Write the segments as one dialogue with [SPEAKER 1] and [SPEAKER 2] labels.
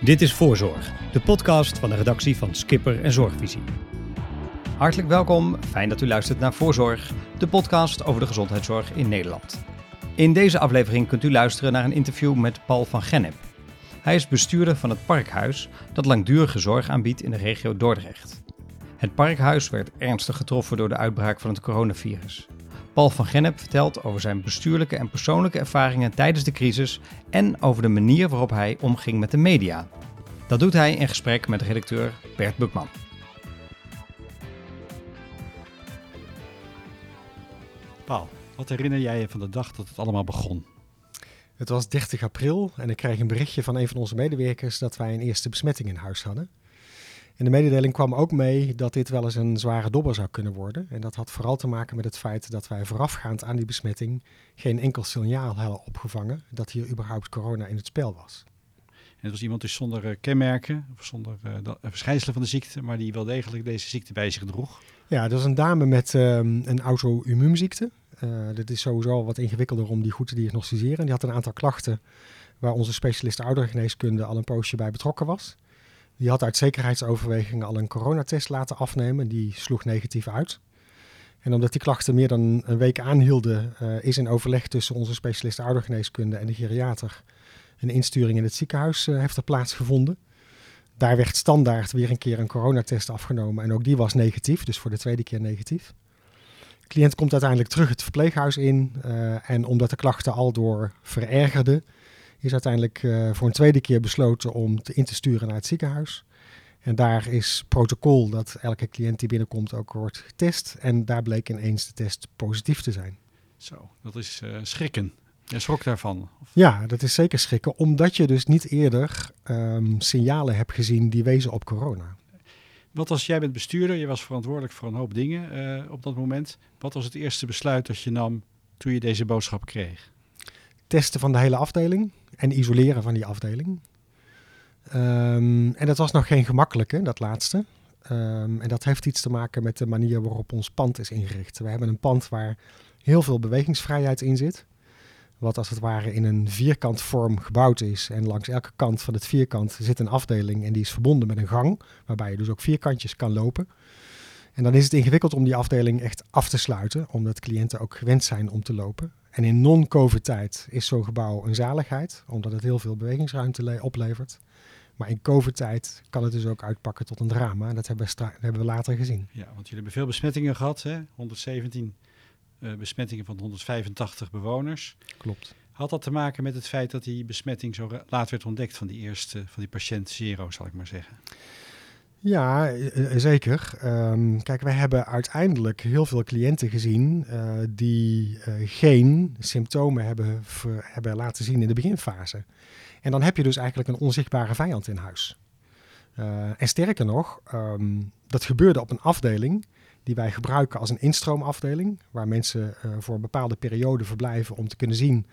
[SPEAKER 1] Dit is Voorzorg, de podcast van de redactie van Skipper en Zorgvisie. Hartelijk welkom, fijn dat u luistert naar Voorzorg, de podcast over de gezondheidszorg in Nederland. In deze aflevering kunt u luisteren naar een interview met Paul van Gennep. Hij is bestuurder van het Parkhuis, dat langdurige zorg aanbiedt in de regio Dordrecht. Het Parkhuis werd ernstig getroffen door de uitbraak van het coronavirus. Paul van Gennep vertelt over zijn bestuurlijke en persoonlijke ervaringen tijdens de crisis en over de manier waarop hij omging met de media. Dat doet hij in gesprek met redacteur Bert Bukman.
[SPEAKER 2] Paul, wat herinner jij je van de dag dat het allemaal begon?
[SPEAKER 3] Het was 30 april en ik kreeg een berichtje van een van onze medewerkers dat wij een eerste besmetting in huis hadden. En de mededeling kwam ook mee dat dit wel eens een zware dobber zou kunnen worden. En dat had vooral te maken met het feit dat wij voorafgaand aan die besmetting geen enkel signaal hadden opgevangen dat hier überhaupt corona in het spel was.
[SPEAKER 2] En het was iemand dus zonder uh, kenmerken, of zonder uh, verschijnselen van de ziekte, maar die wel degelijk deze ziekte bij zich droeg.
[SPEAKER 3] Ja, dat is een dame met um, een auto-immuunziekte. Uh, dat is sowieso wat ingewikkelder om die goed te diagnosticeren. Die had een aantal klachten waar onze specialist oudergeneeskunde al een poosje bij betrokken was. Die had uit zekerheidsoverwegingen al een coronatest laten afnemen. Die sloeg negatief uit. En omdat die klachten meer dan een week aanhielden, uh, is in overleg tussen onze specialist oudergeneeskunde en de geriater een insturing in het ziekenhuis uh, heeft er plaatsgevonden. Daar werd standaard weer een keer een coronatest afgenomen en ook die was negatief, dus voor de tweede keer negatief. De cliënt komt uiteindelijk terug het verpleeghuis in uh, en omdat de klachten al door verergerden, is uiteindelijk uh, voor een tweede keer besloten om te in te sturen naar het ziekenhuis. En daar is protocol dat elke cliënt die binnenkomt ook wordt getest. En daar bleek ineens de test positief te zijn.
[SPEAKER 2] Zo, dat is uh, schrikken. Je schrok daarvan?
[SPEAKER 3] Of? Ja, dat is zeker schrikken, omdat je dus niet eerder um, signalen hebt gezien die wezen op corona.
[SPEAKER 2] Wat als jij bent bestuurder, je was verantwoordelijk voor een hoop dingen uh, op dat moment. Wat was het eerste besluit dat je nam toen je deze boodschap kreeg?
[SPEAKER 3] Testen van de hele afdeling en isoleren van die afdeling. Um, en dat was nog geen gemakkelijke, dat laatste. Um, en dat heeft iets te maken met de manier waarop ons pand is ingericht. We hebben een pand waar heel veel bewegingsvrijheid in zit. Wat als het ware in een vierkant vorm gebouwd is. En langs elke kant van het vierkant zit een afdeling en die is verbonden met een gang. Waarbij je dus ook vierkantjes kan lopen. En dan is het ingewikkeld om die afdeling echt af te sluiten. Omdat cliënten ook gewend zijn om te lopen. En in non-COVID-tijd is zo'n gebouw een zaligheid, omdat het heel veel bewegingsruimte oplevert. Maar in COVID-tijd kan het dus ook uitpakken tot een drama. En dat hebben we, hebben we later gezien.
[SPEAKER 2] Ja, want jullie hebben veel besmettingen gehad, hè? 117 uh, besmettingen van 185 bewoners.
[SPEAKER 3] Klopt.
[SPEAKER 2] Had dat te maken met het feit dat die besmetting zo laat werd ontdekt van die eerste, van die patiënt zero, zal ik maar zeggen?
[SPEAKER 3] Ja, zeker. Um, kijk, wij hebben uiteindelijk heel veel cliënten gezien uh, die geen symptomen hebben, hebben laten zien in de beginfase. En dan heb je dus eigenlijk een onzichtbare vijand in huis. En sterker nog, um, dat gebeurde op een afdeling die wij gebruiken als een instroomafdeling, waar mensen voor een bepaalde periode verblijven om te kunnen zien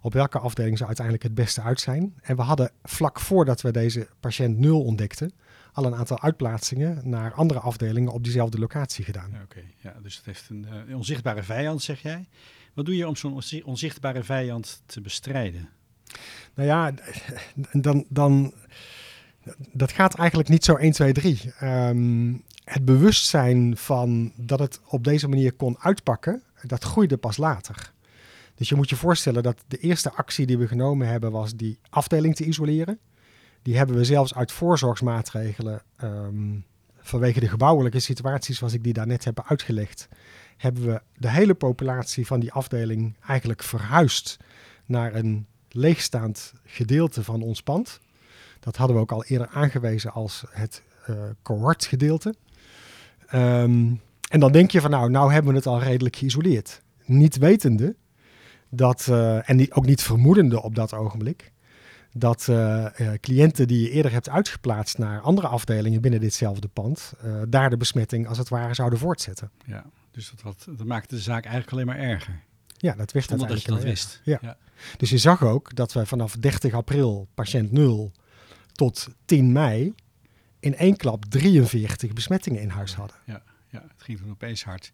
[SPEAKER 3] op welke afdeling ze uiteindelijk het beste uit zijn. En we hadden vlak voordat we deze patiënt nul ontdekten, al een aantal uitplaatsingen naar andere afdelingen op diezelfde locatie gedaan.
[SPEAKER 2] Oké, okay. ja, dus het heeft een, uh, een, onzichtbare vijand, zeg jij. Wat doe je om zo'n onzichtbare vijand te bestrijden?
[SPEAKER 3] Nou ja, dan, dan, dat gaat eigenlijk niet zo 1, 2, 3. Um, het bewustzijn van dat het op deze manier kon uitpakken, dat groeide pas later. Dus je moet je voorstellen dat de eerste actie die we genomen hebben was die afdeling te isoleren. Die hebben we zelfs uit voorzorgsmaatregelen, um, vanwege de gebouwelijke situaties zoals ik die daarnet heb uitgelegd, hebben we de hele populatie van die afdeling eigenlijk verhuisd naar een leegstaand gedeelte van ons pand. Dat hadden we ook al eerder aangewezen als het uh, cohortgedeelte. Um, en dan denk je van nou, nou hebben we het al redelijk geïsoleerd. Niet wetende dat, uh, en ook niet vermoedende op dat ogenblik, dat uh, uh, cliënten die je eerder hebt uitgeplaatst naar andere afdelingen binnen ditzelfde pand, uh, daar de besmetting als het ware zouden voortzetten.
[SPEAKER 2] Ja, dus dat, dat maakte de zaak eigenlijk alleen maar erger.
[SPEAKER 3] Ja, dat wist
[SPEAKER 2] Zonder dat je dat wist.
[SPEAKER 3] Ja. ja. Dus je zag ook dat we vanaf 30 april patiënt 0 tot 10 mei in één klap 43 besmettingen in huis hadden.
[SPEAKER 2] Ja, ja het ging toen opeens hard.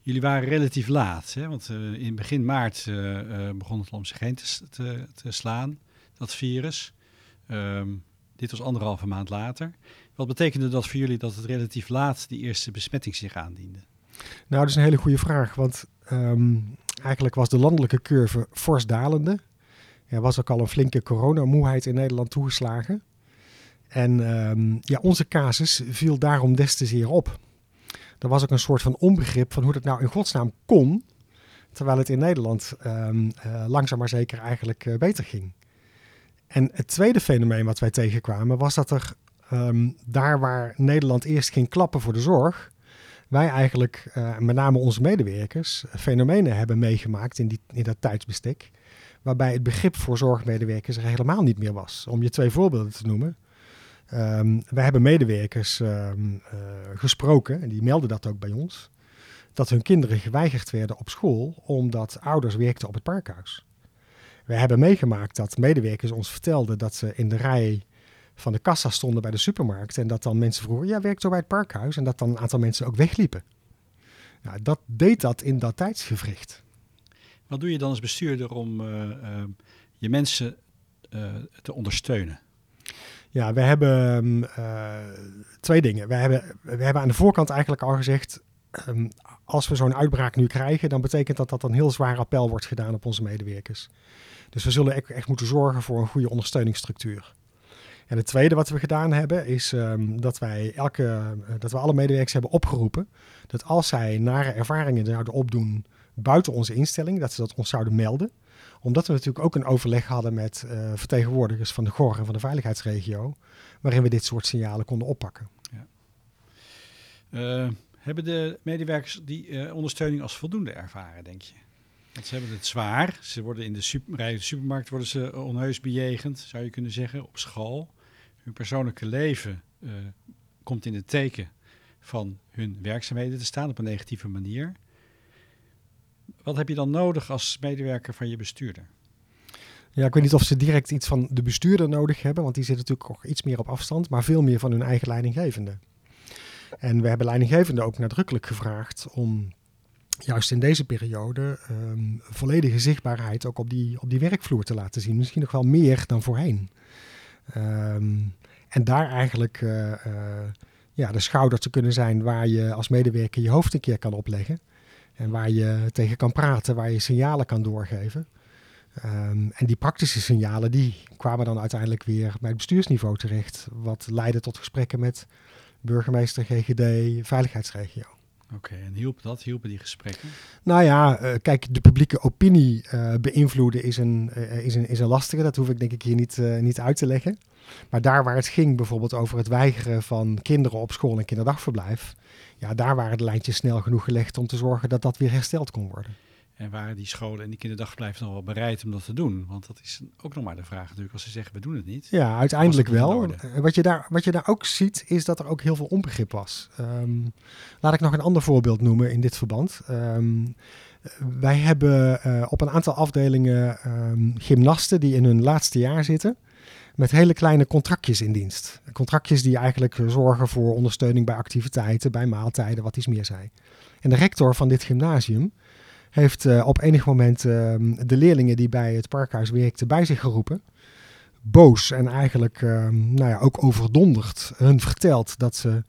[SPEAKER 2] Jullie waren relatief laat, hè? want in begin maart begon het om zich heen te, te, te, slaan, dat virus. Um, Dit was anderhalve maand later. Wat betekende dat voor jullie dat het relatief laat die eerste besmetting zich aandiende?
[SPEAKER 3] Nou, dat is een hele goede vraag. Want ehm, eigenlijk was de landelijke curve fors dalende. Er was ook al een flinke coronamoeheid in Nederland toegeslagen. En ehm, ja, onze casus viel daarom des te zeer op. Er was ook een soort van onbegrip van hoe dat nou in godsnaam kon, terwijl het in Nederland uh, langzaam maar zeker eigenlijk uh, beter ging. En het tweede fenomeen wat wij tegenkwamen was dat er um, daar waar Nederland eerst ging klappen voor de zorg, wij eigenlijk, uh, met name onze medewerkers, fenomenen hebben meegemaakt in, die, in dat tijdsbestek, waarbij het begrip voor zorgmedewerkers er helemaal niet meer was. Om je twee voorbeelden te noemen. Um, wij hebben medewerkers um, uh, gesproken, en die melden dat ook bij ons, dat hun kinderen geweigerd werden op school omdat ouders werkten op het parkhuis. We hebben meegemaakt dat medewerkers ons vertelden dat ze in de rij van de kassa stonden bij de supermarkt en dat dan mensen vroegen, ja, werkt zo bij het parkhuis? En dat dan een aantal mensen ook wegliepen. Nou, dat deed dat in dat tijdsgevricht.
[SPEAKER 2] Wat doe je dan als bestuurder om uh, uh, je mensen uh, te ondersteunen?
[SPEAKER 3] Ja, we hebben uh, twee dingen. We hebben, we hebben aan de voorkant eigenlijk al gezegd, um, als we zo'n uitbraak nu krijgen, dan betekent dat dat een heel zwaar appel wordt gedaan op onze medewerkers. Dus we zullen echt, moeten zorgen voor een goede ondersteuningsstructuur. En het tweede wat we gedaan hebben, is um, dat wij elke, uh, dat we alle medewerkers hebben opgeroepen dat als zij nare ervaringen zouden opdoen buiten onze instelling, dat ze dat ons zouden melden omdat we natuurlijk ook een overleg hadden met uh, vertegenwoordigers van de GOR en van de veiligheidsregio, waarin we dit soort signalen konden oppakken. Ja.
[SPEAKER 2] Uh, hebben de medewerkers die uh, ondersteuning als voldoende ervaren, denk je? Want ze hebben het zwaar. Ze worden in de, super, de supermarkt worden ze onheus bejegend, zou je kunnen zeggen, op school. Hun persoonlijke leven komt in het teken van hun werkzaamheden te staan op een negatieve manier. Wat heb je dan nodig als medewerker van je bestuurder?
[SPEAKER 3] Ja, ik weet niet of ze direct iets van de bestuurder nodig hebben, want die zit natuurlijk nog iets meer op afstand, maar veel meer van hun eigen leidinggevende. En we hebben leidinggevende ook nadrukkelijk gevraagd om juist in deze periode um, volledige zichtbaarheid ook op die, op die werkvloer te laten zien. Misschien nog wel meer dan voorheen. Um, en daar eigenlijk uh, uh, ja, de schouder te kunnen zijn waar je als medewerker je hoofd een keer kan opleggen. En waar je tegen kan praten, waar je signalen kan doorgeven. Um, en die praktische signalen die kwamen dan uiteindelijk weer bij het bestuursniveau terecht. Wat leidde tot gesprekken met burgemeester, GGD, veiligheidsregio.
[SPEAKER 2] Oké, okay, en hielp dat? Hielpen die gesprekken?
[SPEAKER 3] Nou ja, uh, kijk, de publieke opinie uh, beïnvloeden is een, uh, is, een, is een lastige. Dat hoef ik denk ik hier niet, niet uit te leggen. Maar daar waar het ging bijvoorbeeld over het weigeren van kinderen op school en kinderdagverblijf, ja, daar waren de lijntjes snel genoeg gelegd om te zorgen dat dat weer hersteld kon worden.
[SPEAKER 2] En waren die scholen en die kinderdagverblijven nog wel bereid om dat te doen? Want dat is ook nog maar de vraag natuurlijk, als ze zeggen we doen het niet.
[SPEAKER 3] Ja, uiteindelijk wel. Wat je, daar, wat je daar ook ziet, is dat er ook heel veel onbegrip was. Um, laat ik nog een ander voorbeeld noemen in dit verband. Um, wij hebben uh, op een aantal afdelingen um, gymnasten die in hun laatste jaar zitten met hele kleine contractjes in dienst. Contractjes die eigenlijk zorgen voor ondersteuning bij activiteiten, bij maaltijden, wat iets meer zijn. En de rector van dit gymnasium heeft uh, op enig moment uh, de leerlingen die bij het parkhuis werkten bij zich geroepen. Boos en eigenlijk uh, nou ja, ook overdonderd hun verteld dat ze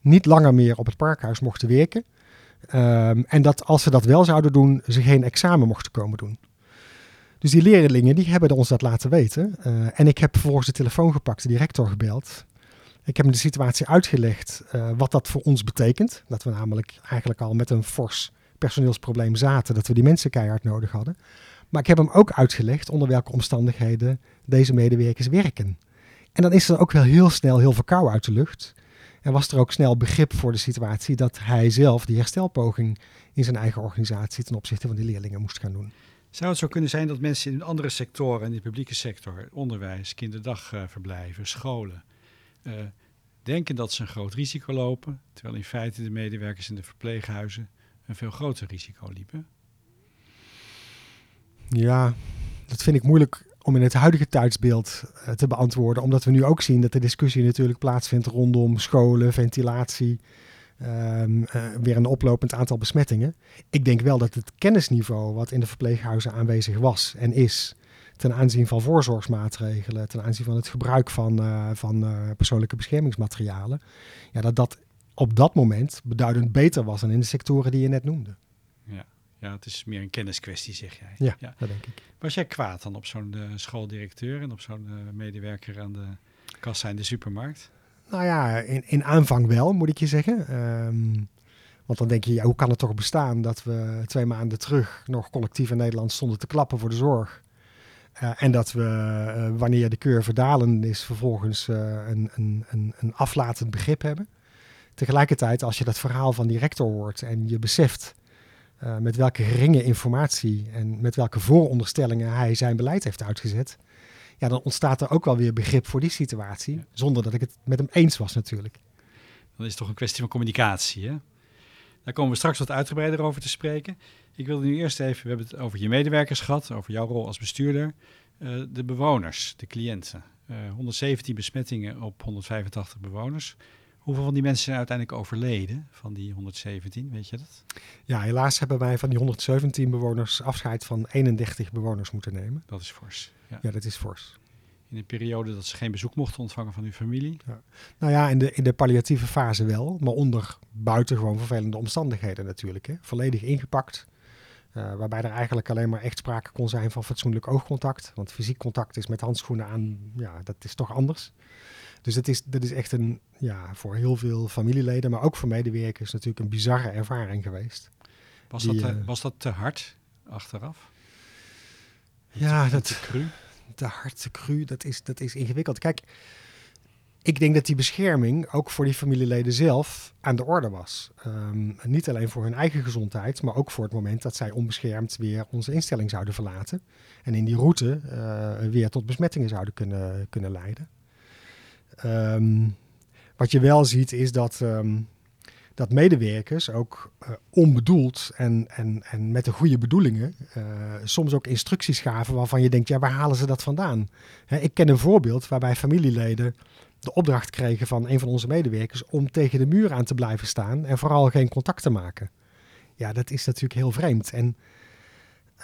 [SPEAKER 3] niet langer meer op het parkhuis mochten werken. Ehm, en dat als ze dat wel zouden doen, ze geen examen mochten komen doen. Dus die leerlingen die hebben ons dat laten weten. Uh, en ik heb vervolgens de telefoon gepakt, de directeur gebeld. Ik heb hem de situatie uitgelegd uh, wat dat voor ons betekent. Dat we namelijk eigenlijk al met een fors personeelsprobleem zaten, dat we die mensen keihard nodig hadden. Maar ik heb hem ook uitgelegd onder welke omstandigheden deze medewerkers werken. En dan is er ook wel heel snel heel veel kou uit de lucht. En was er ook snel begrip voor de situatie dat hij zelf die herstelpoging in zijn eigen organisatie ten opzichte van die leerlingen moest gaan doen.
[SPEAKER 2] Zou het zo kunnen zijn dat mensen in andere sectoren, in de publieke sector, onderwijs, kinderdagverblijven, scholen, uh, denken dat ze een groot risico lopen, terwijl in feite de medewerkers in de verpleeghuizen een veel groter risico liepen?
[SPEAKER 3] Ja, dat vind ik moeilijk om in het huidige tijdsbeeld uh, te beantwoorden, omdat we nu ook zien dat de discussie natuurlijk plaatsvindt rondom scholen, ventilatie, um, uh, weer een oplopend aantal besmettingen. Ik denk wel dat het kennisniveau wat in de verpleeghuizen aanwezig was en is ten aanzien van voorzorgsmaatregelen, ten aanzien van het gebruik van, uh, van persoonlijke beschermingsmaterialen, ja, dat dat op dat moment beduidend beter was dan in de sectoren die je net noemde.
[SPEAKER 2] Ja, ja het is meer een kenniskwestie, zeg jij.
[SPEAKER 3] Ja, ja. dat denk ik.
[SPEAKER 2] Was jij kwaad dan op zo'n uh, schooldirecteur en op zo'n medewerker aan de kassa in de supermarkt?
[SPEAKER 3] Nou ja, in, in aanvang wel, moet ik je zeggen. Um, want dan denk je, ja, hoe kan het toch bestaan dat we twee maanden terug nog collectief in Nederland stonden te klappen voor de zorg. Uh, en dat we, uh, wanneer de curve dalend is, vervolgens uh, een, een, een, een aflatend begrip hebben. Tegelijkertijd, als je dat verhaal van die rector hoort en je beseft met welke geringe informatie en met welke vooronderstellingen hij zijn beleid heeft uitgezet, ja, dan ontstaat er ook wel weer begrip voor die situatie, zonder dat ik het met hem eens was natuurlijk.
[SPEAKER 2] Dan is het toch een kwestie van communicatie, hè? Daar komen we straks wat uitgebreider over te spreken. Ik wilde nu eerst even, we hebben het over je medewerkers gehad, over jouw rol als bestuurder. Uh, de bewoners, de cliënten. Uh, 117 besmettingen op 185 bewoners. Hoeveel van die mensen zijn uiteindelijk overleden van die 117, weet je dat?
[SPEAKER 3] Ja, helaas hebben wij van die 117 bewoners afscheid van 31 bewoners moeten nemen.
[SPEAKER 2] Dat is fors.
[SPEAKER 3] Ja, ja dat is fors
[SPEAKER 2] in een periode dat ze geen bezoek mochten ontvangen van hun familie?
[SPEAKER 3] Ja. Nou ja, in de, in de palliatieve fase wel, maar onder buitengewoon vervelende omstandigheden natuurlijk. Hè. Volledig ingepakt, uh, waarbij er eigenlijk alleen maar echt sprake kon zijn van fatsoenlijk oogcontact. Want fysiek contact is met handschoenen aan, ja, dat is toch anders. Dus dat is, dat is echt een, ja, voor heel veel familieleden, maar ook voor medewerkers natuurlijk een bizarre ervaring geweest.
[SPEAKER 2] Was, Die, dat, uh, was dat te hard achteraf?
[SPEAKER 3] Ja, dat... Te cru? de harte cru, dat is, dat is ingewikkeld. Kijk, ik denk dat die bescherming ook voor die familieleden zelf aan de orde was. Um, niet alleen voor hun eigen gezondheid, maar ook voor het moment dat zij onbeschermd weer onze instelling zouden verlaten. En in die route uh, weer tot besmettingen zouden kunnen, kunnen leiden. Um, wat je wel ziet is dat um, dat medewerkers ook uh, onbedoeld en, en, en met de goede bedoelingen uh, soms ook instructies gaven waarvan je denkt, ja, waar halen ze dat vandaan? Hè, ik ken een voorbeeld waarbij familieleden de opdracht kregen van een van onze medewerkers om tegen de muur aan te blijven staan en vooral geen contact te maken. Ja, dat is natuurlijk heel vreemd. En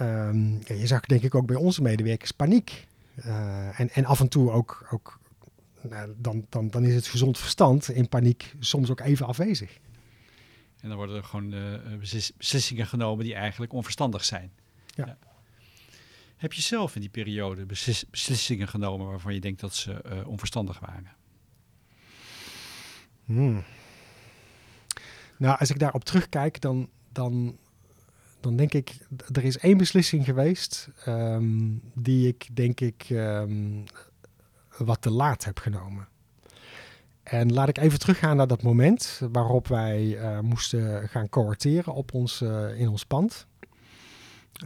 [SPEAKER 3] um, ja, je zag denk ik ook bij onze medewerkers paniek. Uh, en, en af en toe ook, ook nou, dan, dan, dan is het gezond verstand in paniek soms ook even afwezig.
[SPEAKER 2] En dan worden er gewoon uh, beslissingen genomen die eigenlijk onverstandig zijn. Ja. ja. Heb je zelf in die periode beslis beslissingen genomen waarvan je denkt dat ze uh, onverstandig waren?
[SPEAKER 3] Hmm. Nou, als ik daarop terugkijk, dan, dan, dan denk ik, er is één beslissing geweest um, die ik denk ik um, wat te laat heb genomen. En laat ik even teruggaan naar dat moment waarop wij uh, moesten gaan cohorteren op ons, uh, in ons pand.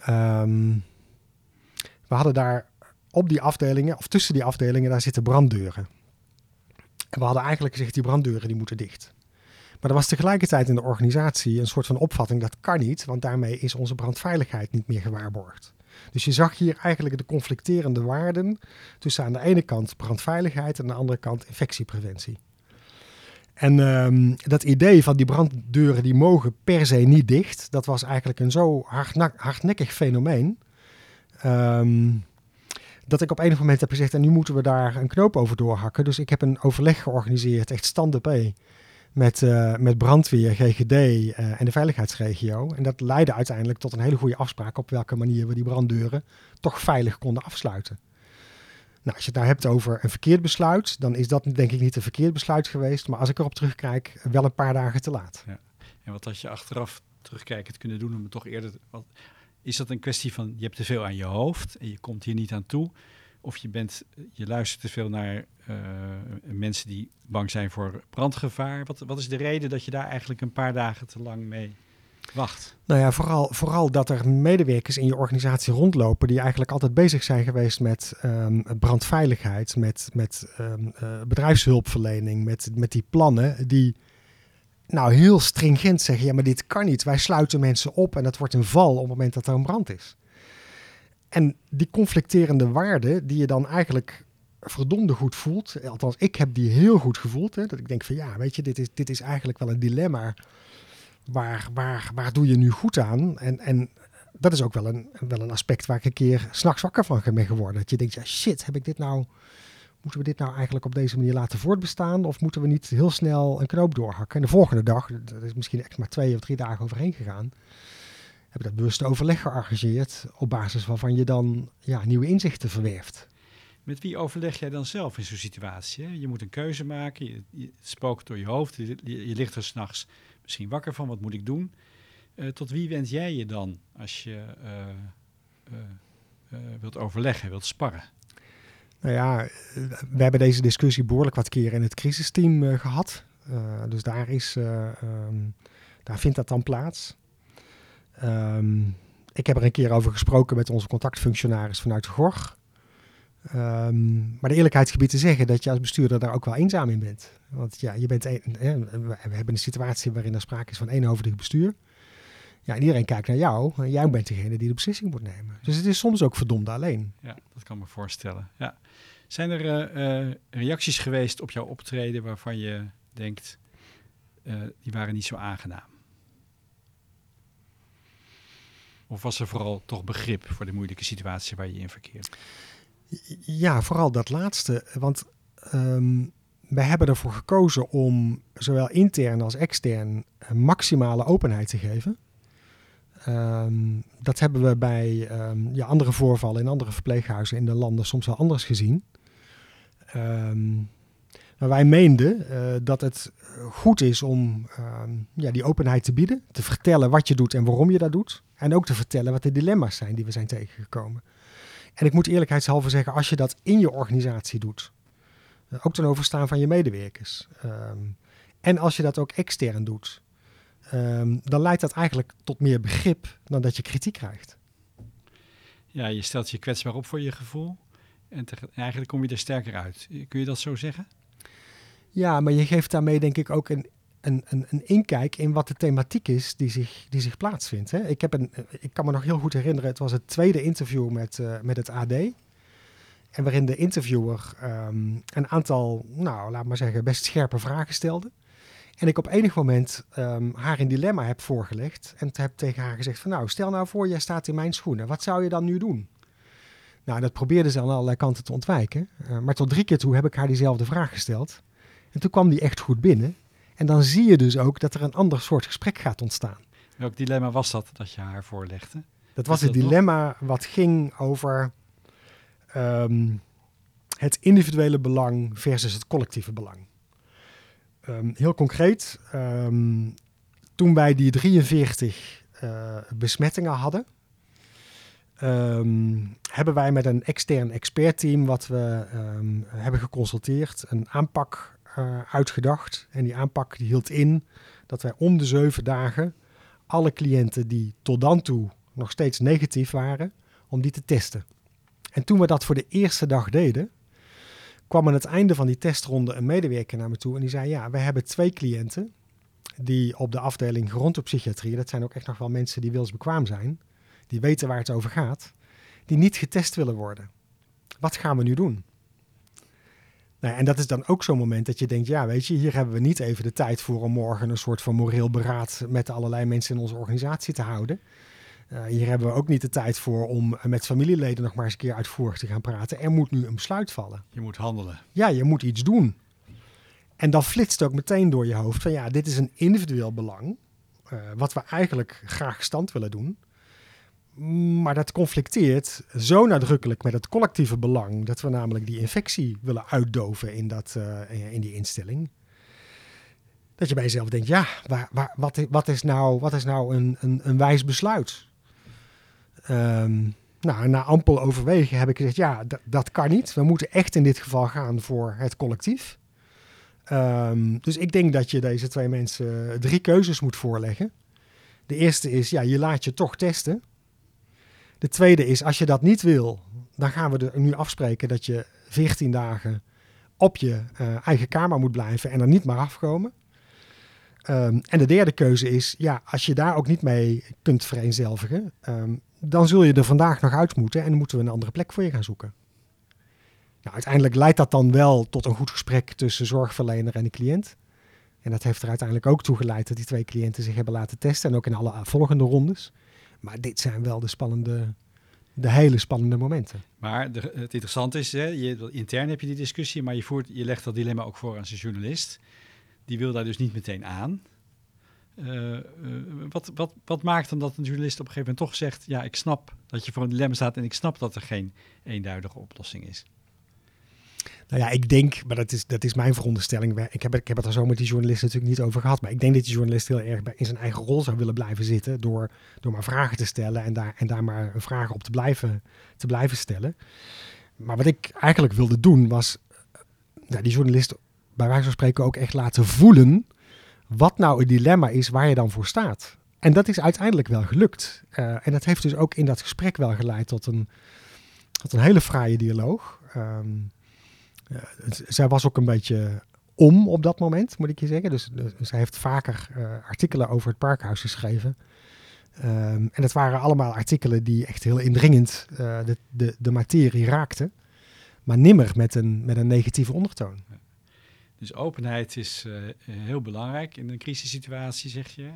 [SPEAKER 3] Um, we hadden daar op die afdelingen, of tussen die afdelingen, daar zitten branddeuren. En we hadden eigenlijk gezegd, die branddeuren die moeten dicht. Maar er was tegelijkertijd in de organisatie een soort van opvatting, dat kan niet, want daarmee is onze brandveiligheid niet meer gewaarborgd. Dus je zag hier eigenlijk de conflicterende waarden tussen aan de ene kant brandveiligheid en aan de andere kant infectiepreventie. En um, dat idee van die branddeuren die mogen per se niet dicht, dat was eigenlijk een zo hardnekkig fenomeen. Um, dat ik op enig moment heb gezegd, en nu moeten we daar een knoop over doorhakken. Dus ik heb een overleg georganiseerd, echt stand P, met, uh, met brandweer, GGD eh, en de veiligheidsregio. En dat leidde uiteindelijk tot een hele goede afspraak op welke manier we die branddeuren toch veilig konden afsluiten. Nou, als je het nou hebt over een verkeerd besluit, dan is dat denk ik niet een verkeerd besluit geweest. Maar als ik erop terugkijk, wel een paar dagen te laat. Ja.
[SPEAKER 2] En wat had je achteraf terugkijkend kunnen doen om toch eerder... Wat, is dat een kwestie van je hebt te veel aan je hoofd en je komt hier niet aan toe? Of je, bent, je luistert te veel naar uh, mensen die bang zijn voor brandgevaar? Wat, wat is de reden dat je daar eigenlijk een paar dagen te lang mee wacht?
[SPEAKER 3] Nou ja, vooral, vooral dat er medewerkers in je organisatie rondlopen die eigenlijk altijd bezig zijn geweest met um, brandveiligheid, met, met um, uh, bedrijfshulpverlening, met, met die plannen die nou heel stringent zeggen, ja maar dit kan niet. Wij sluiten mensen op en dat wordt een val op het moment dat er een brand is. En die conflicterende waarden die je dan eigenlijk verdomde goed voelt, althans ik heb die heel goed gevoeld, hè, dat ik denk van ja, weet je, dit is, dit is eigenlijk wel een dilemma waar, waar, waar doe je nu goed aan? En, en dat is ook wel een, wel een aspect waar ik een keer s'nachts wakker van ben geworden. Dat je denkt, ja shit, heb ik dit nou, moeten we dit nou eigenlijk op deze manier laten voortbestaan? Of moeten we niet heel snel een knoop doorhakken? En de volgende dag, dat is misschien echt maar twee of drie dagen overheen gegaan, heb ik dat bewuste overleg gearrangeerd op basis waarvan je dan ja, nieuwe inzichten verwerft.
[SPEAKER 2] Met wie overleg jij dan zelf in zo'n situatie? Hè? Je moet een keuze maken, je, spookt door je hoofd, je, je, ligt er s'nachts misschien wakker van, wat moet ik doen? Uh, tot wie wend jij je dan als je uh, uh, wilt overleggen, wilt sparren?
[SPEAKER 3] Nou ja, we hebben deze discussie behoorlijk wat keer in het crisisteam gehad. dus daar, is, um, daar vindt dat dan plaats. Um, ik heb er een keer over gesproken met onze contactfunctionaris vanuit GOR. Um, maar de eerlijkheidsgebied te zeggen dat je als bestuurder daar ook wel eenzaam in bent. Want ja, je bent we hebben een situatie waarin er sprake is van eenhoofdig bestuur. Ja, en iedereen kijkt naar jou en jij bent degene die de beslissing moet nemen. Dus het is soms ook verdomd alleen.
[SPEAKER 2] Ja, dat kan me voorstellen. Ja. Zijn er uh, reacties geweest op jouw optreden waarvan je denkt, uh, die waren niet zo aangenaam? Of was er vooral toch begrip voor de moeilijke situatie waar je in verkeert?
[SPEAKER 3] Ja, vooral dat laatste. Want um, wij hebben ervoor gekozen om zowel intern als extern maximale openheid te geven. Um, dat hebben we bij ja, andere voorvallen in andere verpleeghuizen in de landen soms wel anders gezien. Um, maar wij meenden uh, dat het goed is om ja, die openheid te bieden, te vertellen wat je doet en waarom je dat doet. En ook te vertellen wat de dilemma's zijn die we zijn tegengekomen. En ik moet eerlijkheidshalve zeggen, als je dat in je organisatie doet, uh, ook ten overstaan van je medewerkers, en als je dat ook extern doet, um, dan leidt dat eigenlijk tot meer begrip dan dat je kritiek krijgt.
[SPEAKER 2] Ja, je stelt je kwetsbaar op voor je gevoel en eigenlijk kom je er sterker uit. Kun je dat zo zeggen?
[SPEAKER 3] Ja, maar je geeft daarmee denk ik ook een, een, een, een inkijk in wat de thematiek is die zich, die zich plaatsvindt. Hè? Ik, heb een, ik kan me nog heel goed herinneren, het was het tweede interview met, uh, met het AD. En waarin de interviewer um, een aantal, nou laat maar zeggen, best scherpe vragen stelde. En ik op enig moment um, haar een dilemma heb voorgelegd. En heb tegen haar gezegd van nou, stel nou voor, jij staat in mijn schoenen. Wat zou je dan nu doen? Nou, dat probeerde ze aan allerlei kanten te ontwijken. Uh, maar tot drie keer toe heb ik haar diezelfde vraag gesteld. En toen kwam die echt goed binnen. En dan zie je dus ook dat er een ander soort gesprek gaat ontstaan.
[SPEAKER 2] Welk dilemma was dat dat je haar voorlegde?
[SPEAKER 3] Dat was het dilemma nog? wat ging over um, het individuele belang versus het collectieve belang. Um, heel concreet, um, toen wij die 43 uh, besmettingen hadden, um, hebben wij met een extern expertteam wat we hebben geconsulteerd een aanpak uitgedacht. En die aanpak die hield in dat wij om de zeven dagen alle cliënten die tot dan toe nog steeds negatief waren, om die te testen. En toen we dat voor de eerste dag deden, kwam aan het einde van die testronde een medewerker naar me toe en die zei: Ja, we hebben twee cliënten die op de afdeling gerontopsychiatrie, dat zijn ook echt nog wel mensen die wilsbekwaam zijn, die weten waar het over gaat, die niet getest willen worden. Wat gaan we nu doen? Nou, en dat is dan ook zo'n moment dat je denkt, ja, weet je, hier hebben we niet even de tijd voor om morgen een soort van moreel beraad met allerlei mensen in onze organisatie te houden. Uh, hier hebben we ook niet de tijd voor om met familieleden nog maar eens een keer uitvoerig te gaan praten. Er moet nu een besluit vallen.
[SPEAKER 2] Je moet handelen.
[SPEAKER 3] Ja, je moet iets doen. En dan flitst ook meteen door je hoofd van ja, dit is een individueel belang. Uh, wat we eigenlijk graag stand willen doen. Maar dat conflicteert zo nadrukkelijk met het collectieve belang. Dat we namelijk die infectie willen uitdoven in, dat, uh, in die instelling. Dat je bij jezelf denkt, ja, waar, wat, wat, is nou, wat is nou een, een, een wijs besluit? Um, nou, na ampel overwegen heb ik gezegd, ja, dat kan niet. We moeten echt in dit geval gaan voor het collectief. Um, dus ik denk dat je deze twee mensen drie keuzes moet voorleggen. De eerste is, ja, je laat je toch testen. De tweede is, als je dat niet wil, dan gaan we er nu afspreken dat je 14 dagen op je uh, eigen kamer moet blijven en er niet meer afkomen. Um, en de derde keuze is, ja, als je daar ook niet mee kunt vereenzelvigen, um, dan zul je er vandaag nog uit moeten en moeten we een andere plek voor je gaan zoeken. Nou, uiteindelijk leidt dat dan wel tot een goed gesprek tussen zorgverlener en de cliënt. En dat heeft er uiteindelijk ook toe geleid dat die twee cliënten zich hebben laten testen en ook in alle volgende rondes. Maar dit zijn wel de spannende, de hele spannende momenten.
[SPEAKER 2] Maar het interessante is, hè, je, intern heb je die discussie, maar je, voert, je legt dat dilemma ook voor aan zijn journalist. Die wil daar dus niet meteen aan. Uh, uh, wat, wat, wat maakt dan dat een journalist op een gegeven moment toch zegt: Ja, ik snap dat je voor een dilemma staat en ik snap dat er geen eenduidige oplossing is?
[SPEAKER 3] Nou ja, ik denk, maar dat is, dat is mijn veronderstelling. Ik heb, ik heb het er zo met die journalist natuurlijk niet over gehad. Maar ik denk dat die journalist heel erg in zijn eigen rol zou willen blijven zitten. Door, door maar vragen te stellen en daar, en daar maar vraag op te blijven, te blijven stellen. Maar wat ik eigenlijk wilde doen was nou, die journalist bij wijze van spreken ook echt laten voelen. Wat nou het dilemma is waar je dan voor staat. En dat is uiteindelijk wel gelukt. Uh, en dat heeft dus ook in dat gesprek wel geleid tot een, tot een hele fraaie dialoog. Um, zij was ook een beetje om op dat moment, moet ik je zeggen. Dus, dus zij heeft vaker uh, artikelen over het parkhuis geschreven. Um, en dat waren allemaal artikelen die echt heel indringend uh, de, de, de materie raakten. Maar nimmer met een, met een negatieve ondertoon.
[SPEAKER 2] Dus openheid is uh, heel belangrijk in een crisissituatie, zeg je.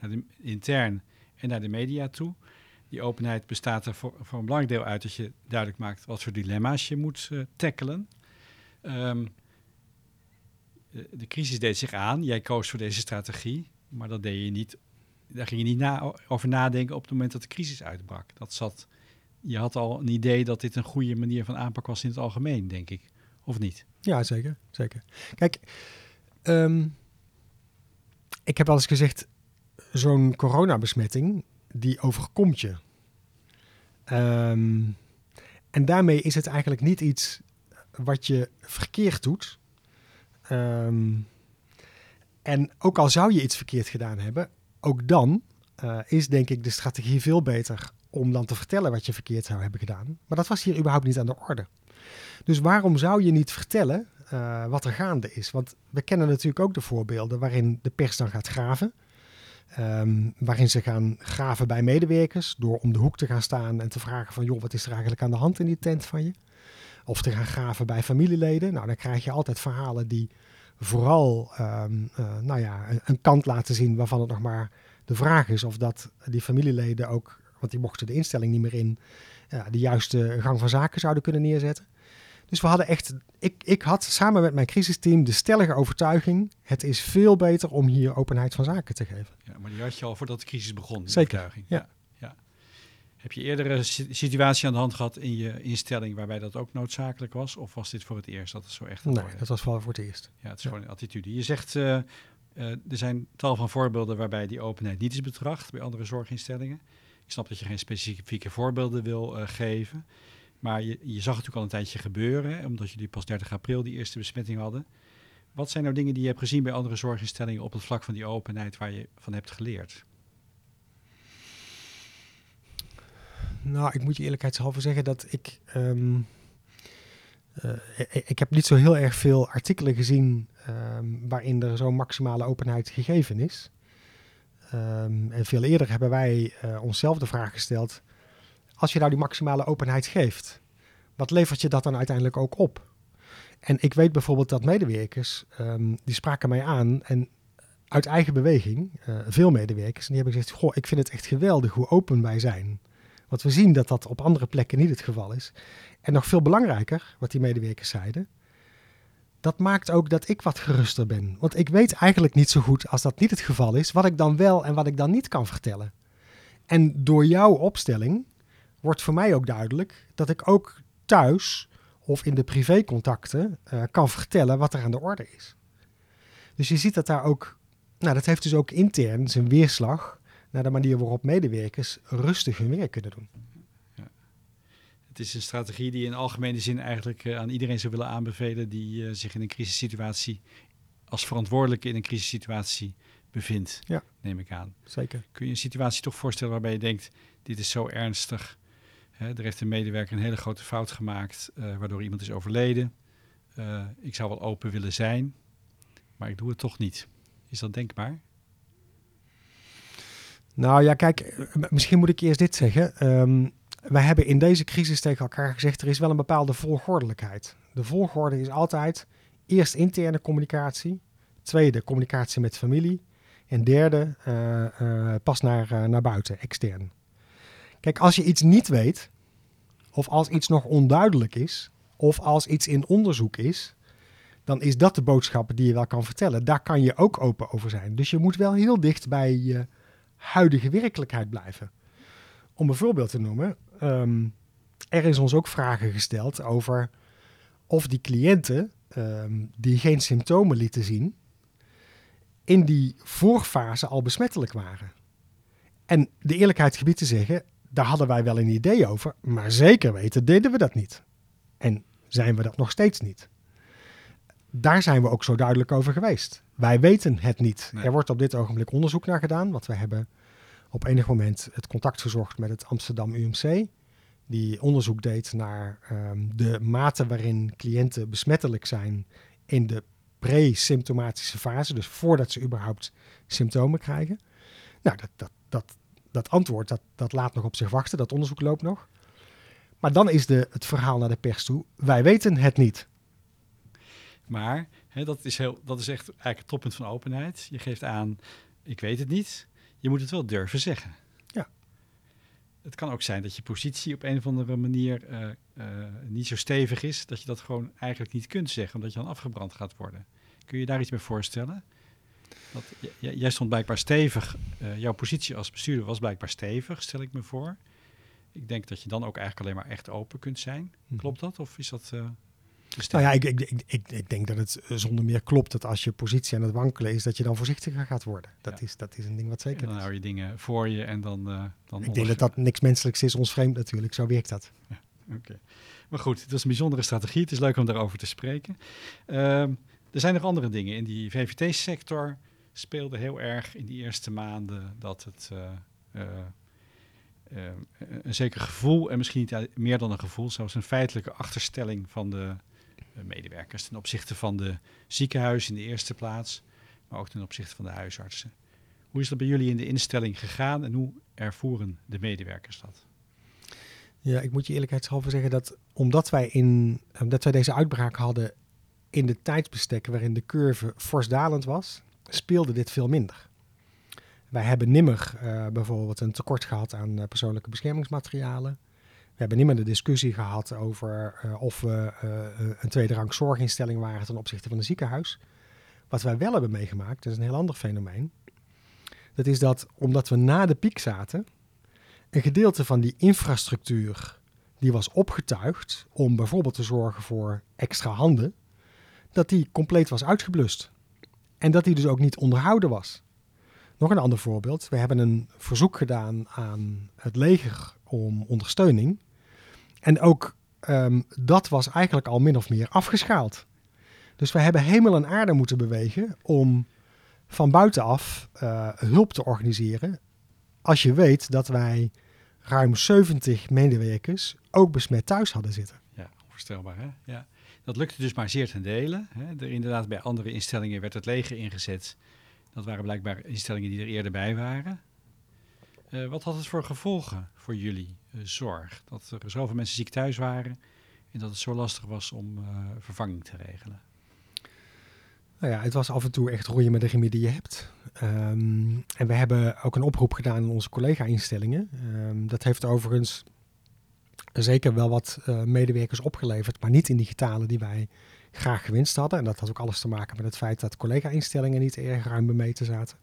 [SPEAKER 2] naar de, intern en naar de media toe. Die openheid bestaat er voor, voor een belangrijk deel uit dat je duidelijk maakt wat voor dilemma's je moet tackelen. Um, de crisis deed zich aan. Jij koos voor deze strategie, maar dat deed je niet. Daar ging je niet na, over nadenken op het moment dat de crisis uitbrak. Dat zat, je had al een idee dat dit een goede manier van aanpak was in het algemeen, denk ik. Of niet?
[SPEAKER 3] Ja, zeker. zeker. Kijk, um, ik heb wel eens gezegd, zo'n coronabesmetting, die overkomt je. Um, en daarmee is het eigenlijk niet iets wat je verkeerd doet. Um, en ook al zou je iets verkeerd gedaan hebben, ook dan uh, is denk ik de strategie veel beter om dan te vertellen wat je verkeerd zou hebben gedaan. Maar dat was hier überhaupt niet aan de orde. Dus waarom zou je niet vertellen uh, wat er gaande is? Want we kennen natuurlijk ook de voorbeelden waarin de pers dan gaat graven. Um, waarin ze gaan graven bij medewerkers door om de hoek te gaan staan en te vragen van joh, wat is er eigenlijk aan de hand in die tent van je? Of te gaan graven bij familieleden. Nou, dan krijg je altijd verhalen die vooral um, uh, nou ja, een, een, kant laten zien waarvan het nog maar de vraag is of dat die familieleden ook, want die mochten de instelling niet meer in, uh, de juiste gang van zaken zouden kunnen neerzetten. Dus we hadden echt, ik, ik had samen met mijn crisisteam de stellige overtuiging, het is veel beter om hier openheid van zaken te geven.
[SPEAKER 2] Ja, maar die had je al voordat de crisis begon,
[SPEAKER 3] Zeker,
[SPEAKER 2] ja. ja. Heb je eerder een situatie aan de hand gehad in je instelling waarbij dat ook noodzakelijk was? Of was dit voor het eerst dat het zo echt
[SPEAKER 3] Nee, dat was wel voor het eerst.
[SPEAKER 2] Ja, het is gewoon een attitude. Je zegt, uh, uh, er zijn tal van voorbeelden waarbij die openheid niet is betracht bij andere zorginstellingen. Ik snap dat je geen specifieke voorbeelden wil uh, geven. Maar je, je, zag het natuurlijk al een tijdje gebeuren, hè, omdat jullie pas 30 april die eerste besmetting hadden. Wat zijn nou dingen die je hebt gezien bij andere zorginstellingen op het vlak van die openheid waar je van hebt geleerd?
[SPEAKER 3] Nou, ik moet je eerlijkheidshalve zeggen dat ik. Um, uh, ik, heb niet zo heel erg veel artikelen gezien um, waarin er zo'n maximale openheid gegeven is. Um, en veel eerder hebben wij uh, onszelf de vraag gesteld: als je nou die maximale openheid geeft, wat levert je dat dan uiteindelijk ook op? En ik weet bijvoorbeeld dat medewerkers, die spraken mij aan en uit eigen beweging, uh, veel medewerkers, en die hebben gezegd: Goh, ik vind het echt geweldig hoe open wij zijn. Want we zien dat dat op andere plekken niet het geval is. En nog veel belangrijker, wat die medewerkers zeiden, dat maakt ook dat ik wat geruster ben. Want ik weet eigenlijk niet zo goed, als dat niet het geval is, wat ik dan wel en wat ik dan niet kan vertellen. En door jouw opstelling wordt voor mij ook duidelijk dat ik ook thuis of in de privécontacten uh, kan vertellen wat er aan de orde is. Dus je ziet dat daar ook, nou dat heeft dus ook intern zijn weerslag naar de manier waarop medewerkers rustig hun werk kunnen doen.
[SPEAKER 2] Ja. Het is een strategie die in algemene zin eigenlijk uh, aan iedereen zou willen aanbevelen die uh, zich in een crisissituatie als verantwoordelijke in een crisissituatie bevindt,
[SPEAKER 3] ja.
[SPEAKER 2] neem ik aan.
[SPEAKER 3] Zeker.
[SPEAKER 2] Kun je een situatie toch voorstellen waarbij je denkt, dit is zo ernstig, hè, er heeft een medewerker een hele grote fout gemaakt, uh, waardoor iemand is overleden. ik zou wel open willen zijn, maar ik doe het toch niet. Is dat denkbaar?
[SPEAKER 3] Nou ja, kijk, misschien moet ik eerst dit zeggen. Um, wij hebben in deze crisis tegen elkaar gezegd, er is wel een bepaalde volgordelijkheid. De volgorde is altijd eerst interne communicatie, tweede communicatie met familie en derde uh, uh, pas naar, naar buiten, extern. Kijk, als je iets niet weet, of als iets nog onduidelijk is, of als iets in onderzoek is, dan is dat de boodschap die je wel kan vertellen. Daar kan je ook open over zijn. Dus je moet wel heel dicht bij je huidige werkelijkheid blijven. Om een voorbeeld te noemen, ehm, er is ons ook vragen gesteld over of die cliënten ehm, die geen symptomen lieten zien, in die voorfase al besmettelijk waren. En de eerlijkheid gebied te zeggen, daar hadden wij wel een idee over, maar zeker weten deden we dat niet. En zijn we dat nog steeds niet. Daar zijn we ook zo duidelijk over geweest. Wij weten het niet.
[SPEAKER 2] Nee.
[SPEAKER 3] Er wordt op dit ogenblik onderzoek naar gedaan, want we hebben op enig moment het contact gezocht met het Amsterdam UMC, die onderzoek deed naar ehm, de mate waarin cliënten besmettelijk zijn in de pre-symptomatische fase, dus voordat ze überhaupt symptomen krijgen. Nou, dat, dat, dat, dat antwoord, dat, dat laat nog op zich wachten, dat onderzoek loopt nog. Maar dan is de, het verhaal naar de pers toe, wij weten het niet.
[SPEAKER 2] Maar hè, dat, is heel, dat is echt eigenlijk het toppunt van openheid. Je geeft aan, ik weet het niet. Je moet het wel durven zeggen.
[SPEAKER 3] Ja.
[SPEAKER 2] Het kan ook zijn dat je positie op een of andere manier eh, eh, niet zo stevig is, dat je dat gewoon eigenlijk niet kunt zeggen, omdat je dan afgebrand gaat worden. Kun je daar iets bij voorstellen? Dat, jij stond blijkbaar stevig, eh, jouw positie als bestuurder was blijkbaar stevig, stel ik me voor. Ik denk dat je dan ook eigenlijk alleen maar echt open kunt zijn. Klopt dat? Of is dat...
[SPEAKER 3] Nou ja, ik, ik, ik, ik, denk dat het eh, zonder meer klopt dat als je positie aan het wankelen is, dat je dan voorzichtiger gaat worden. Dat,
[SPEAKER 2] Ja.
[SPEAKER 3] is, dat is een ding wat
[SPEAKER 2] En
[SPEAKER 3] zeker
[SPEAKER 2] dan
[SPEAKER 3] is.
[SPEAKER 2] hou je dingen voor je en dan... eh dan
[SPEAKER 3] Ik denk dat dat niks menselijks is, ons vreemd natuurlijk. Zo werkt dat.
[SPEAKER 2] Oké. Maar goed, het is een bijzondere strategie. Het is leuk om daarover te spreken. Ehm, er zijn nog andere dingen. In die VVT-sector speelde heel erg in die eerste maanden dat het eh, een zeker gevoel, en misschien meer dan een gevoel, zelfs een feitelijke achterstelling van de medewerkers ten opzichte van de ziekenhuizen in de eerste plaats, maar ook ten opzichte van de huisartsen. Hoe is dat bij jullie in de instelling gegaan en hoe ervoeren de medewerkers dat?
[SPEAKER 3] Ja, ik moet je eerlijkheidshalve zeggen dat omdat wij, in, omdat wij deze uitbraak hadden in de tijdsbestek waarin de curve fors dalend was, speelde dit veel minder. Wij hebben nimmer eh, bijvoorbeeld een tekort gehad aan eh, persoonlijke beschermingsmaterialen. We hebben nimmer de discussie gehad over eh, of we eh, een tweede rang zorginstelling waren ten opzichte van een ziekenhuis. Wat wij wel hebben meegemaakt, dat is een heel ander fenomeen. Dat is dat omdat we na de piek zaten, een gedeelte van die infrastructuur die was opgetuigd om bijvoorbeeld te zorgen voor extra handen, dat die compleet was uitgeblust. En dat die dus ook niet onderhouden was. Nog een ander voorbeeld. We hebben een verzoek gedaan aan het leger om ondersteuning. En ook ehm, dat was eigenlijk al min of meer afgeschaald. Dus we hebben hemel en aarde moeten bewegen om van buitenaf eh, hulp te organiseren. Als je weet dat wij ruim 70 medewerkers ook besmet thuis hadden zitten.
[SPEAKER 2] Ja, onvoorstelbaar hè? Ja. Dat lukte dus maar zeer ten dele. Hè? Er inderdaad, bij andere instellingen werd het leger ingezet. Dat waren blijkbaar instellingen die er eerder bij waren. Eh, wat had het voor gevolgen voor jullie eh, zorg? Dat er zoveel mensen ziek thuis waren en dat het zo lastig was om eh, vervanging te regelen.
[SPEAKER 3] Nou ja, het was af en toe echt roeien met de riemen die je hebt. Ehm, en we hebben ook een oproep gedaan aan onze collega-instellingen. Ehm, dat heeft overigens zeker wel wat medewerkers opgeleverd, maar niet in die die wij graag gewinst hadden. En dat had ook alles te maken met het feit dat collega-instellingen niet erg ruim bemeten zaten.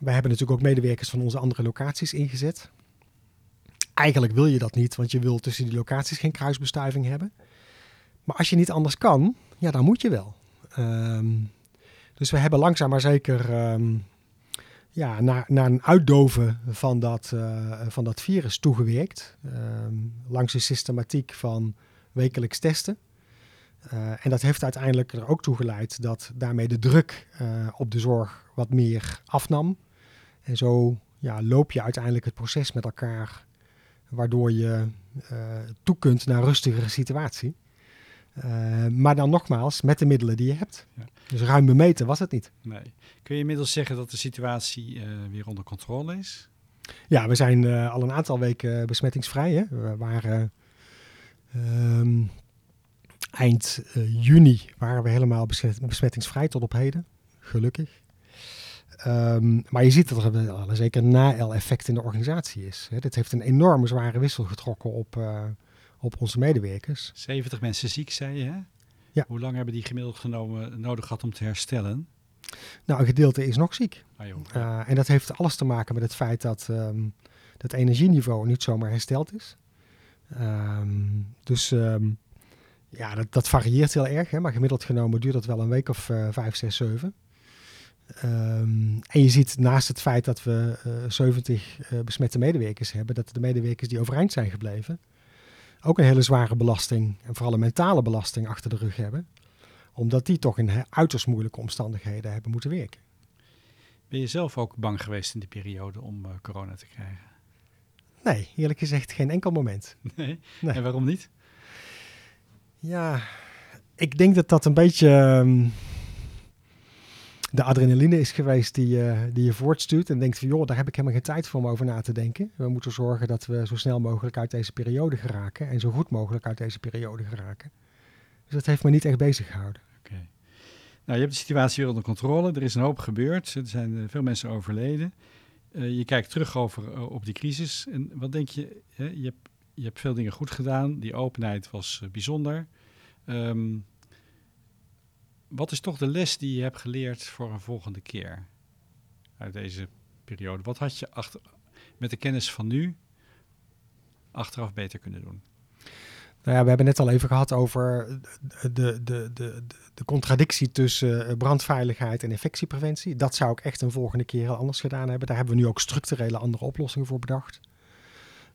[SPEAKER 3] Wij hebben natuurlijk ook medewerkers van onze andere locaties ingezet. Eigenlijk wil je dat niet, want je wil tussen die locaties geen kruisbestuiving hebben. Maar als je niet anders kan, ja, dan moet je wel. Ehm, dus we hebben langzaam maar zeker ehm, ja, naar, naar een uitdoven van dat, eh, van dat virus toegewerkt. Ehm, langs de systematiek van wekelijks testen. Eh, en dat heeft uiteindelijk er ook toe geleid dat daarmee de druk eh, op de zorg wat meer afnam. En zo ja, loop je uiteindelijk het proces met elkaar, waardoor je eh, toe kunt naar een rustigere situatie. Maar dan nogmaals, met de middelen die je hebt.
[SPEAKER 2] Ja.
[SPEAKER 3] Dus ruim bemeten was het niet.
[SPEAKER 2] Nee. Kun je inmiddels zeggen dat de situatie weer onder controle is?
[SPEAKER 3] Ja, we zijn al een aantal weken besmettingsvrij. Hè? We waren um, eind uh, juni waren we helemaal besmet, besmettingsvrij tot op heden. Gelukkig. Ehm, maar je ziet dat er wel een zeker na-effect in de organisatie is. Hè. Dit heeft een enorme zware wissel getrokken op, uh, op onze medewerkers.
[SPEAKER 2] 70 mensen ziek, zei je, hè?
[SPEAKER 3] Ja.
[SPEAKER 2] Hoe lang hebben die gemiddeld genomen nodig gehad om te herstellen?
[SPEAKER 3] Nou, een gedeelte is nog ziek.
[SPEAKER 2] Ah.
[SPEAKER 3] Uh, en dat heeft alles te maken met het feit dat um, het energieniveau niet zomaar hersteld is. Um, dus um, ja, dat, dat, varieert heel erg. Hè, maar gemiddeld genomen duurt dat wel een week of uh, vijf, zes, zeven. Um, en je ziet naast het feit dat we uh, 70 uh, besmette medewerkers hebben, dat de medewerkers die overeind zijn gebleven, ook een hele zware belasting en vooral een mentale belasting achter de rug hebben. Omdat die toch in uiterst moeilijke omstandigheden hebben moeten werken.
[SPEAKER 2] Ben je zelf ook bang geweest in die periode om uh, corona te krijgen?
[SPEAKER 3] Nee, eerlijk gezegd geen enkel moment.
[SPEAKER 2] Nee?
[SPEAKER 3] Nee.
[SPEAKER 2] En waarom niet?
[SPEAKER 3] Ja, ik denk dat dat een beetje um, de adrenaline is geweest die, uh, die je voortstuurt. En denkt van, joh, daar heb ik helemaal geen tijd voor om over na te denken. We moeten zorgen dat we zo snel mogelijk uit deze periode geraken. En zo goed mogelijk uit deze periode geraken. Dus dat heeft me niet echt bezig gehouden.
[SPEAKER 2] Oké. Nou, je hebt de situatie weer onder controle. Er is een hoop gebeurd. Er zijn uh, veel mensen overleden. Uh, je kijkt terug over, op die crisis. En wat denk je? Hè? Je, hebt, je hebt veel dingen goed gedaan. Die openheid was uh, bijzonder. Um, wat is toch de les die je hebt geleerd voor een volgende keer uit deze periode? Wat had je achter, met de kennis van nu achteraf beter kunnen doen?
[SPEAKER 3] Nou ja, we hebben net al even gehad over de, de, de, de, contradictie tussen brandveiligheid en infectiepreventie. Dat zou ik echt een volgende keer anders gedaan hebben. Daar hebben we nu ook structurele andere oplossingen voor bedacht.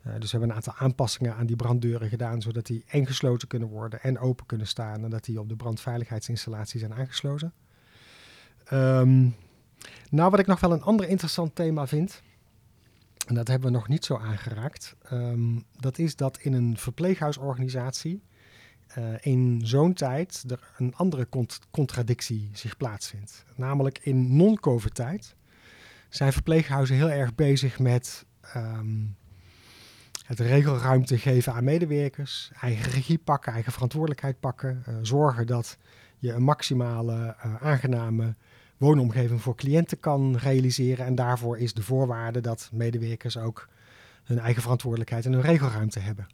[SPEAKER 3] Uh, dus we hebben een aantal aanpassingen aan die branddeuren gedaan, zodat die en gesloten kunnen worden en open kunnen staan en dat die op de brandveiligheidsinstallatie zijn aangesloten. Um, nou, wat ik nog wel een ander interessant thema vind, en dat hebben we nog niet zo aangeraakt, um, dat is dat in een verpleeghuisorganisatie uh, in zo'n tijd er een andere cont contradictie zich plaatsvindt. Namelijk in non-COVID tijd zijn verpleeghuizen heel erg bezig met um, het regelruimte geven aan medewerkers, eigen regie pakken, eigen verantwoordelijkheid pakken, uh, zorgen dat je een maximale uh, aangename woonomgeving voor cliënten kan realiseren. En daarvoor is de voorwaarde dat medewerkers ook hun eigen verantwoordelijkheid en hun regelruimte hebben.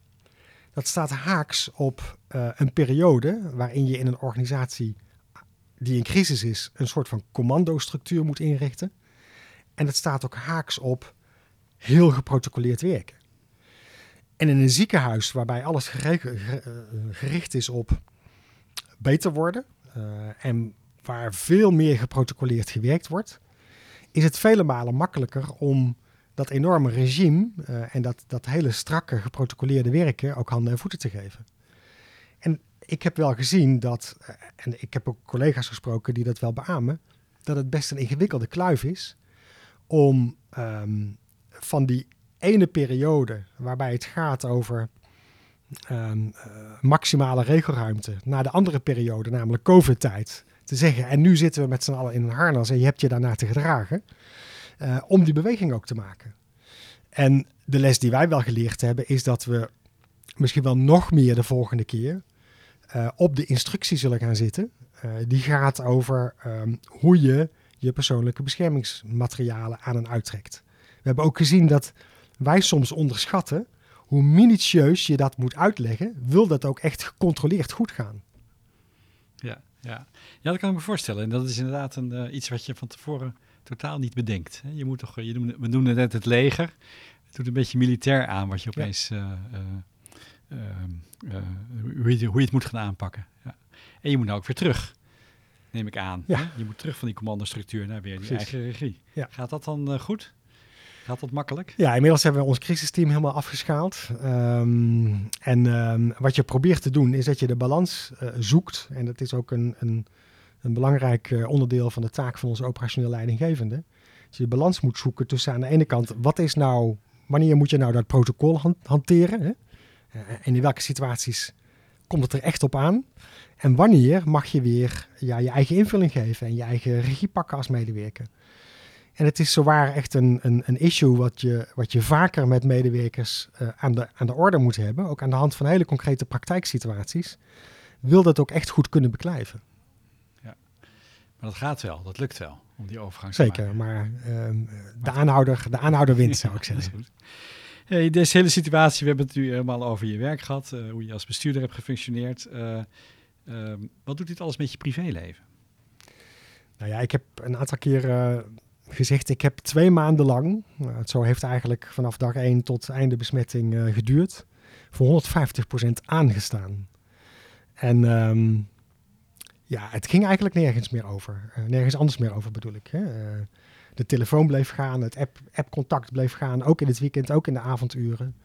[SPEAKER 3] Dat staat haaks op uh, een periode waarin je in een organisatie die in crisis is, een soort van commandostructuur moet inrichten. En het staat ook haaks op heel geprotocoleerd werken. En in een ziekenhuis waarbij alles gericht is op beter worden uh, en waar veel meer geprotocoleerd gewerkt wordt, is het vele malen makkelijker om dat enorme regime uh, en dat, dat hele strakke geprotocoleerde werken ook handen en voeten te geven. En ik heb wel gezien dat, en ik heb ook collega's gesproken die dat wel beamen, dat het best een ingewikkelde kluif is om um, van die ene periode waarbij het gaat over um, uh, maximale regelruimte naar de andere periode, namelijk COVID-tijd, te zeggen. En nu zitten we met z'n allen in een harnas en je hebt je daarnaar te gedragen. Uh, om die beweging ook te maken. En de les die wij wel geleerd hebben is dat we misschien wel nog meer de volgende keer uh, op de instructie zullen gaan zitten. Die gaat over um, hoe je je persoonlijke beschermingsmaterialen aan en uittrekt. We hebben ook gezien dat wij soms onderschatten hoe minutieus je dat moet uitleggen, wil dat ook echt gecontroleerd goed gaan.
[SPEAKER 2] Ja, ja. ja dat kan ik me voorstellen. En dat is inderdaad een, uh, iets wat je van tevoren totaal niet bedenkt. Je moet toch, je noemde, we noemden net het leger. Het doet een beetje militair aan wat je opeens, ja. uh, uh, hoe, je, hoe je het moet gaan aanpakken. Ja. En je moet nou ook weer terug, neem ik aan.
[SPEAKER 3] Ja.
[SPEAKER 2] Je moet terug van die commandostructuur naar weer die
[SPEAKER 3] Precies.
[SPEAKER 2] eigen regie.
[SPEAKER 3] Ja.
[SPEAKER 2] Gaat dat dan goed? Gaat dat makkelijk?
[SPEAKER 3] Ja, inmiddels hebben we ons crisisteam helemaal afgeschaald. Um, en um, wat je probeert te doen is dat je de balans uh, zoekt. En dat is ook een, een, een belangrijk uh, onderdeel van de taak van onze operationeel leidinggevende. Dat je de balans moet zoeken tussen aan de ene kant, wat is nou, wanneer moet je nou dat protocol han hanteren? Hè? Uh, en in welke situaties komt het er echt op aan? En wanneer mag je weer ja, je eigen invulling geven en je eigen regie pakken als medewerker? En het is zowaar echt een, een, een issue wat je, wat je vaker met medewerkers uh, aan, de, aan de orde moet hebben. Ook aan de hand van hele concrete praktijksituaties. Wil dat ook echt goed kunnen beklijven.
[SPEAKER 2] Ja. Maar dat gaat wel, dat lukt wel, om die overgang
[SPEAKER 3] Zeker,
[SPEAKER 2] te maken.
[SPEAKER 3] maar ehm, de, aanhouder, de aanhouder wint, zou ik
[SPEAKER 2] Ja, dat is
[SPEAKER 3] zeggen.
[SPEAKER 2] goed. Hey, deze hele situatie, we hebben het nu helemaal over je werk gehad, eh, hoe je als bestuurder hebt gefunctioneerd. Eh, ehm, wat doet dit alles met je privéleven?
[SPEAKER 3] Nou ja, ik heb een aantal keer eh, gezegd, ik heb twee maanden lang, nou, het zo heeft eigenlijk vanaf dag 1 tot einde besmetting eh, geduurd, voor 150% aangestaan. En ehm, ja, het ging eigenlijk nergens meer over. Eh, nergens anders meer over bedoel ik. Hè? Eh, de telefoon bleef gaan, het app- app-contact bleef gaan, ook in het weekend, ook in de avonduren.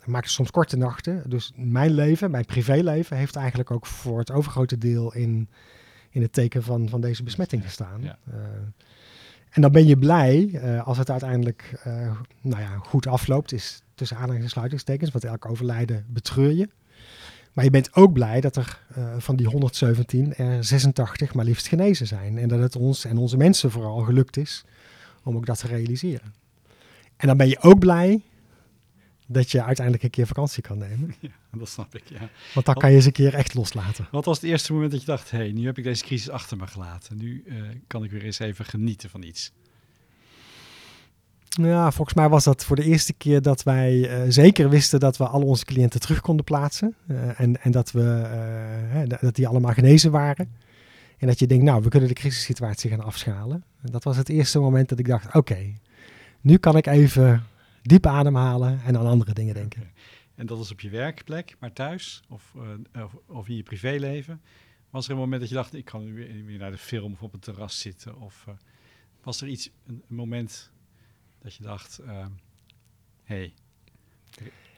[SPEAKER 3] Ik maakte soms korte nachten. Dus mijn leven, mijn privéleven, heeft eigenlijk ook voor het overgrote deel in, in het teken van, van deze besmetting gestaan.
[SPEAKER 2] Ja.
[SPEAKER 3] En dan ben je blij eh, als het uiteindelijk eh, nou ja, goed afloopt, is tussen aanhalingstekens en sluitingstekens, want elk overlijden betreur je. Maar je bent ook blij dat er eh, van die 117 er 86 maar liefst genezen zijn. En dat het ons en onze mensen vooral gelukt is om ook dat te realiseren. En dan ben je ook blij dat je uiteindelijk een keer vakantie kan nemen.
[SPEAKER 2] Ja, dat snap ik, ja.
[SPEAKER 3] Want dan kan je eens een keer echt loslaten.
[SPEAKER 2] Wat was het eerste moment dat je dacht, hé, hey, nu heb ik deze crisis achter me gelaten. Nu eh, kan ik weer eens even genieten van iets.
[SPEAKER 3] Ja, volgens mij was dat voor de eerste keer dat wij eh, zeker wisten dat we al onze cliënten terug konden plaatsen. Eh, en, en dat, we, hè, dat die allemaal genezen waren. En dat je denkt, nou, we kunnen de crisissituatie gaan afschalen. En dat was het eerste moment dat ik dacht, oké, nu kan ik even diep ademhalen en aan andere dingen denken.
[SPEAKER 2] En dat is op je werkplek, maar thuis of, eh, of, of in je privéleven. Was er een moment dat je dacht, ik kan nu weer, naar de film of op het terras zitten? Of eh, was er iets, een, een moment dat je dacht, hé, hey,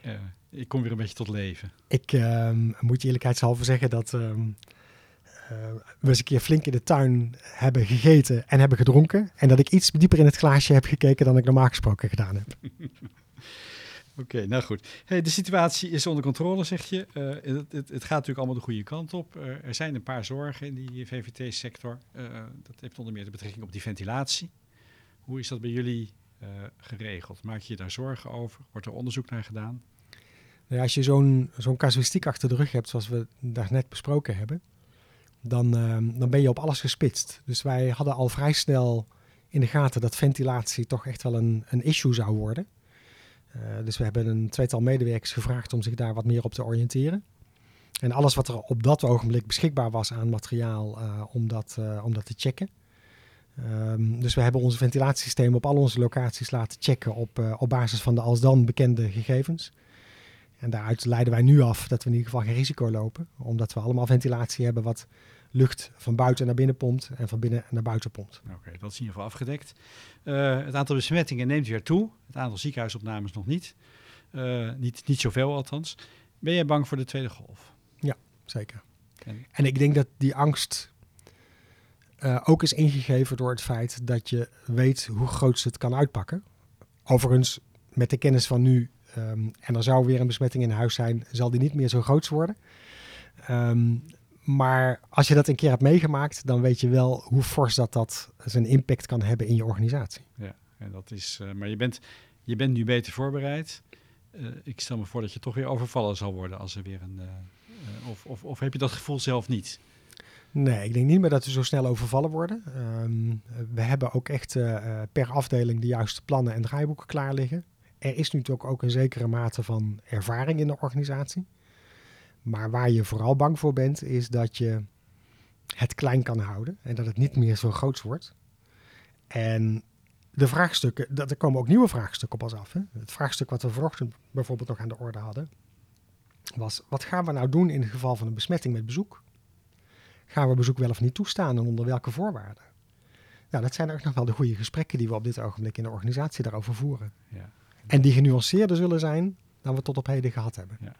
[SPEAKER 2] eh, ik kom weer een beetje tot leven?
[SPEAKER 3] Ik ehm, moet je eerlijkheidshalve zeggen dat ehm, eh, we eens een keer flink in de tuin hebben gegeten en hebben gedronken. En dat ik iets dieper in het glaasje heb gekeken dan ik normaal gesproken gedaan heb.
[SPEAKER 2] Oké, nou goed. Hey, de situatie is onder controle, zeg je. Eh, het, het, het gaat natuurlijk allemaal de goede kant op. Eh, er zijn een paar zorgen in die VVT-sector. Eh, dat heeft onder meer de betrekking op die ventilatie. Hoe is dat bij jullie eh, geregeld? Maak je je daar zorgen over? Wordt er onderzoek naar gedaan?
[SPEAKER 3] Nou ja, als je zo'n zo'n casuïstiek achter de rug hebt, zoals we daar net besproken hebben, dan, ehm, dan ben je op alles gespitst. Dus wij hadden al vrij snel in de gaten dat ventilatie toch echt wel een, een issue zou worden. Eh, dus we hebben een tweetal medewerkers gevraagd om zich daar wat meer op te oriënteren. En alles wat er op dat ogenblik beschikbaar was aan materiaal eh, om, dat, eh, om dat te checken. Ehm, dus we hebben onze ventilatiesystemen op al onze locaties laten checken op, op basis van de als dan bekende gegevens. En daaruit leiden wij nu af dat we in ieder geval geen risico lopen. Omdat we allemaal ventilatie hebben wat lucht van buiten naar binnen pompt en van binnen naar buiten pompt.
[SPEAKER 2] Oké, dat is in ieder geval afgedekt. Eh, het aantal besmettingen neemt weer toe. Het aantal ziekenhuisopnames nog niet. Eh, niet, niet zoveel althans. Ben jij bang voor de tweede golf?
[SPEAKER 3] Zeker.
[SPEAKER 2] En-
[SPEAKER 3] En ik denk dat die angst eh, ook is ingegeven door het feit dat je weet hoe groot ze het kan uitpakken. Overigens, met de kennis van nu, ehm, en er zou weer een besmetting in huis zijn, zal die niet meer zo groot worden. Ehm, maar als je dat een keer hebt meegemaakt, dan weet je wel hoe fors dat, dat zijn impact kan hebben in je organisatie.
[SPEAKER 2] Ja, en dat is, eh, maar je bent, je bent nu beter voorbereid. Eh, ik stel me voor dat je toch weer overvallen zal worden als er weer een. eh, of, of, of heb je dat gevoel zelf niet?
[SPEAKER 3] Nee, ik denk niet meer dat we zo snel overvallen worden. Ehm, we hebben ook echt per afdeling de juiste plannen en draaiboeken klaar liggen. Er is nu toch ook een zekere mate van ervaring in de organisatie. Maar waar je vooral bang voor bent, is dat je het klein kan houden en dat het niet meer zo groot wordt. En de vraagstukken, dat, er komen ook nieuwe vraagstukken op ons af. Hè? Het vraagstuk wat we vanochtend bijvoorbeeld nog aan de orde hadden, was wat gaan we nou doen in het geval van een besmetting met bezoek? Gaan we bezoek wel of niet toestaan en onder welke voorwaarden? Nou, dat zijn ook nog wel de goede gesprekken die we op dit ogenblik in de organisatie daarover voeren.
[SPEAKER 2] Ja.
[SPEAKER 3] En die genuanceerder zullen zijn dan we tot op heden gehad hebben.
[SPEAKER 2] ja,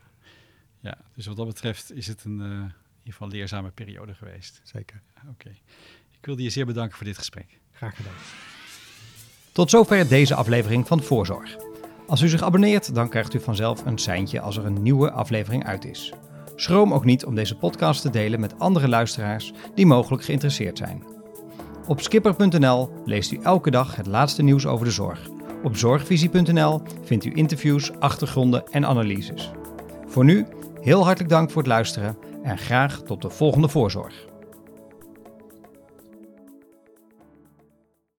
[SPEAKER 2] dus wat dat betreft is het een eh, in ieder geval leerzame periode geweest.
[SPEAKER 3] Zeker.
[SPEAKER 2] Oké. Ik wilde je zeer bedanken voor dit gesprek.
[SPEAKER 3] Graag gedaan.
[SPEAKER 1] Tot zover deze aflevering van Voorzorg. Als u zich abonneert, dan krijgt u vanzelf een seintje als er een nieuwe aflevering uit is. Schroom ook niet om deze podcast te delen met andere luisteraars die mogelijk geïnteresseerd zijn. Op skipper.nl leest u elke dag het laatste nieuws over de zorg. Op zorgvisie.nl vindt u interviews, achtergronden en analyses. Voor nu, heel hartelijk dank voor het luisteren en graag tot de volgende voorzorg.